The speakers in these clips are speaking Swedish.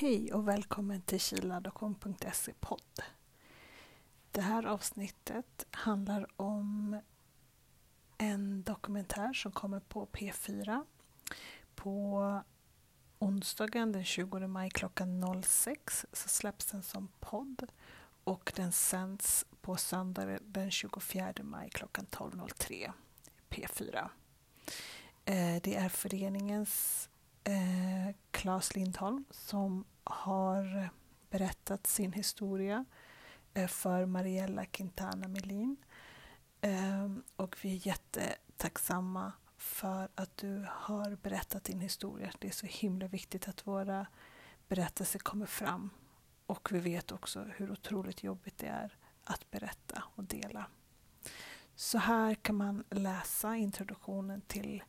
Hej och välkommen till kiladoption.se podd. Det här avsnittet handlar om en dokumentär som kommer på P4 på onsdagen den 20 maj klockan 06 så släpps den som podd och den sänds på söndag den 24 maj klockan 12.03 P4. Eh, det är föreningens eh, Claes Lindholm som har berättat sin historia eh, för Mariella Quintana Melin. Ehm, och vi är jättetacksamma för att du har berättat din historia. Det är så himla viktigt att våra berättelser kommer fram. Och vi vet också hur otroligt jobbigt det är att berätta och dela. Så här kan man läsa introduktionen till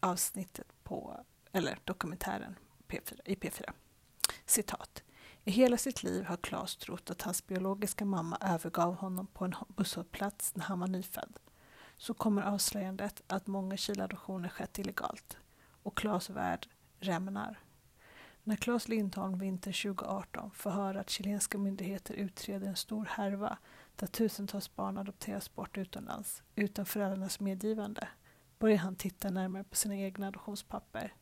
avsnittet på, eller dokumentären P4, i P4. Citat. I hela sitt liv har Claes trott att hans biologiska mamma övergav honom på en busshållplats när han var nyfödd. Så kommer avslöjandet att många kiladoptioner skett illegalt och Claes värld rämnar. När Claes Lindholm vinter 2018 får höra att chilenska myndigheter utreder en stor härva där tusentals barn adopteras bort utomlands utan föräldrarnas medgivande börjar han titta närmare på sina egna adoptionspapper.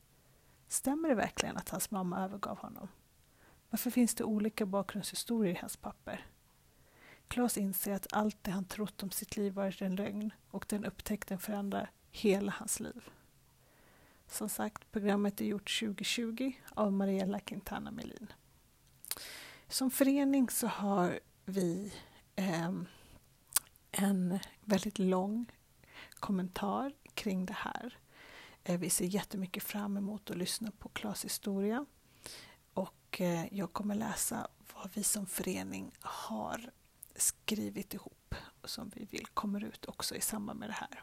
Stämmer det verkligen att hans mamma övergav honom? Varför finns det olika bakgrundshistorier i hans papper? Klas inser att allt det han trott om sitt liv varit en lögn och den upptäckten förändrar hela hans liv. Som sagt, programmet är gjort 2020 av Mariella Quintana Melin. Som förening så har vi eh, en väldigt lång kommentar kring det här. Eh, vi ser jättemycket fram emot att lyssna på Klas historia och eh, jag kommer läsa vad vi som förening har skrivit ihop som vi vill kommer ut också i samband med det här.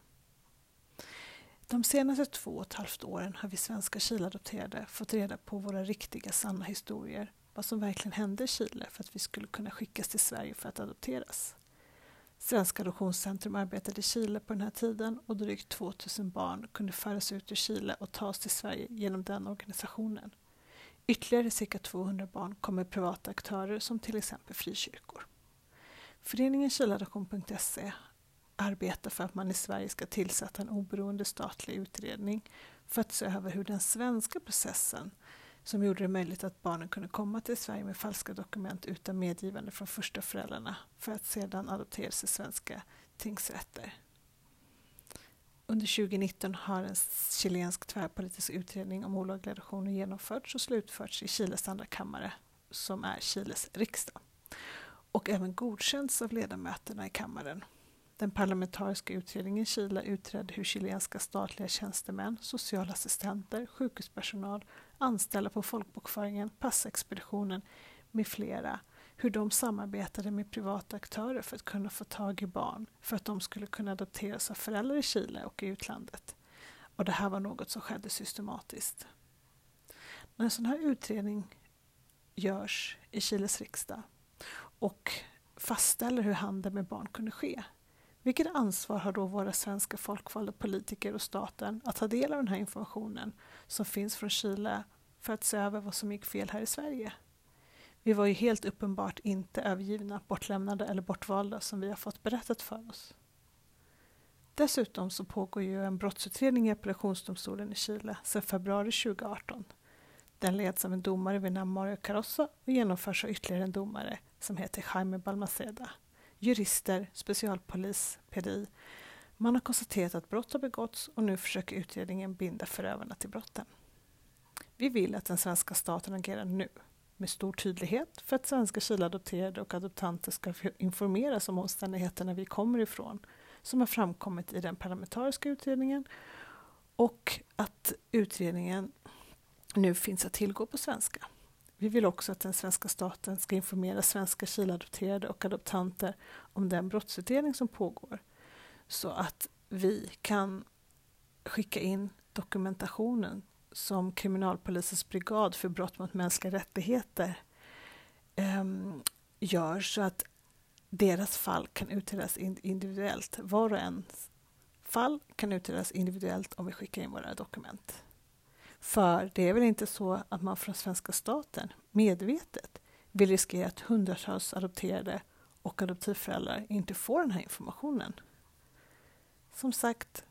De senaste två och ett halvt åren har vi svenska Chileadopterade fått reda på våra riktiga sanna historier, vad som verkligen hände i Chile för att vi skulle kunna skickas till Sverige för att adopteras. Svenska Adoptionscentrum arbetade i Chile på den här tiden och drygt 2000 barn kunde föras ut ur Chile och tas till Sverige genom den organisationen. Ytterligare cirka 200 barn kom med privata aktörer som till exempel frikyrkor. Föreningen Chileadoption.se arbetar för att man i Sverige ska tillsätta en oberoende statlig utredning för att se över hur den svenska processen som gjorde det möjligt att barnen kunde komma till Sverige med falska dokument utan medgivande från första föräldrarna för att sedan adopteras i svenska tingsrätter. Under 2019 har en chilensk tvärpolitisk utredning om olagliga adoptioner genomförts och slutförts i Chiles andra kammare, som är Chiles riksdag, och även godkänts av ledamöterna i kammaren. Den parlamentariska utredningen i Chile utredde hur chilenska statliga tjänstemän, socialassistenter, sjukhuspersonal, anställda på folkbokföringen, passexpeditionen med flera hur de samarbetade med privata aktörer för att kunna få tag i barn för att de skulle kunna adopteras av föräldrar i Chile och i utlandet. Och det här var något som skedde systematiskt. När en sån här utredning görs i Chiles riksdag och fastställer hur handel med barn kunde ske vilket ansvar har då våra svenska folkvalda politiker och staten att ta del av den här informationen som finns från Chile för att se över vad som gick fel här i Sverige? Vi var ju helt uppenbart inte övergivna, bortlämnade eller bortvalda som vi har fått berättat för oss. Dessutom så pågår ju en brottsutredning i appellationsdomstolen i Chile sedan februari 2018. Den leds av en domare vid namn Mario Carossa och genomförs av ytterligare en domare som heter Jaime Balmaceda jurister, specialpolis, PDI. Man har konstaterat att brott har begåtts och nu försöker utredningen binda förövarna till brotten. Vi vill att den svenska staten agerar nu med stor tydlighet för att svenska Chileadopterade och adoptanter ska informeras om omständigheterna vi kommer ifrån som har framkommit i den parlamentariska utredningen och att utredningen nu finns att tillgå på svenska. Vi vill också att den svenska staten ska informera svenska Chileadopterade och adoptanter om den brottsutredning som pågår så att vi kan skicka in dokumentationen som Kriminalpolisens brigad för brott mot mänskliga rättigheter eh, gör så att deras fall kan utredas individuellt. Var och en fall kan utredas individuellt om vi skickar in våra dokument. För det är väl inte så att man från svenska staten medvetet vill riskera att hundratals adopterade och adoptivföräldrar inte får den här informationen. Som sagt,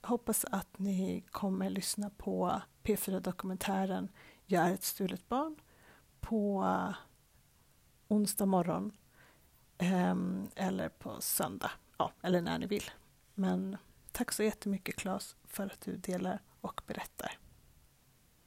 hoppas att ni kommer lyssna på P4-dokumentären Jag är ett stulet barn på eh, onsdag morgon ehm, eller på söndag, ja, eller när ni vill. Men tack så jättemycket Claes för att du delar och berättar.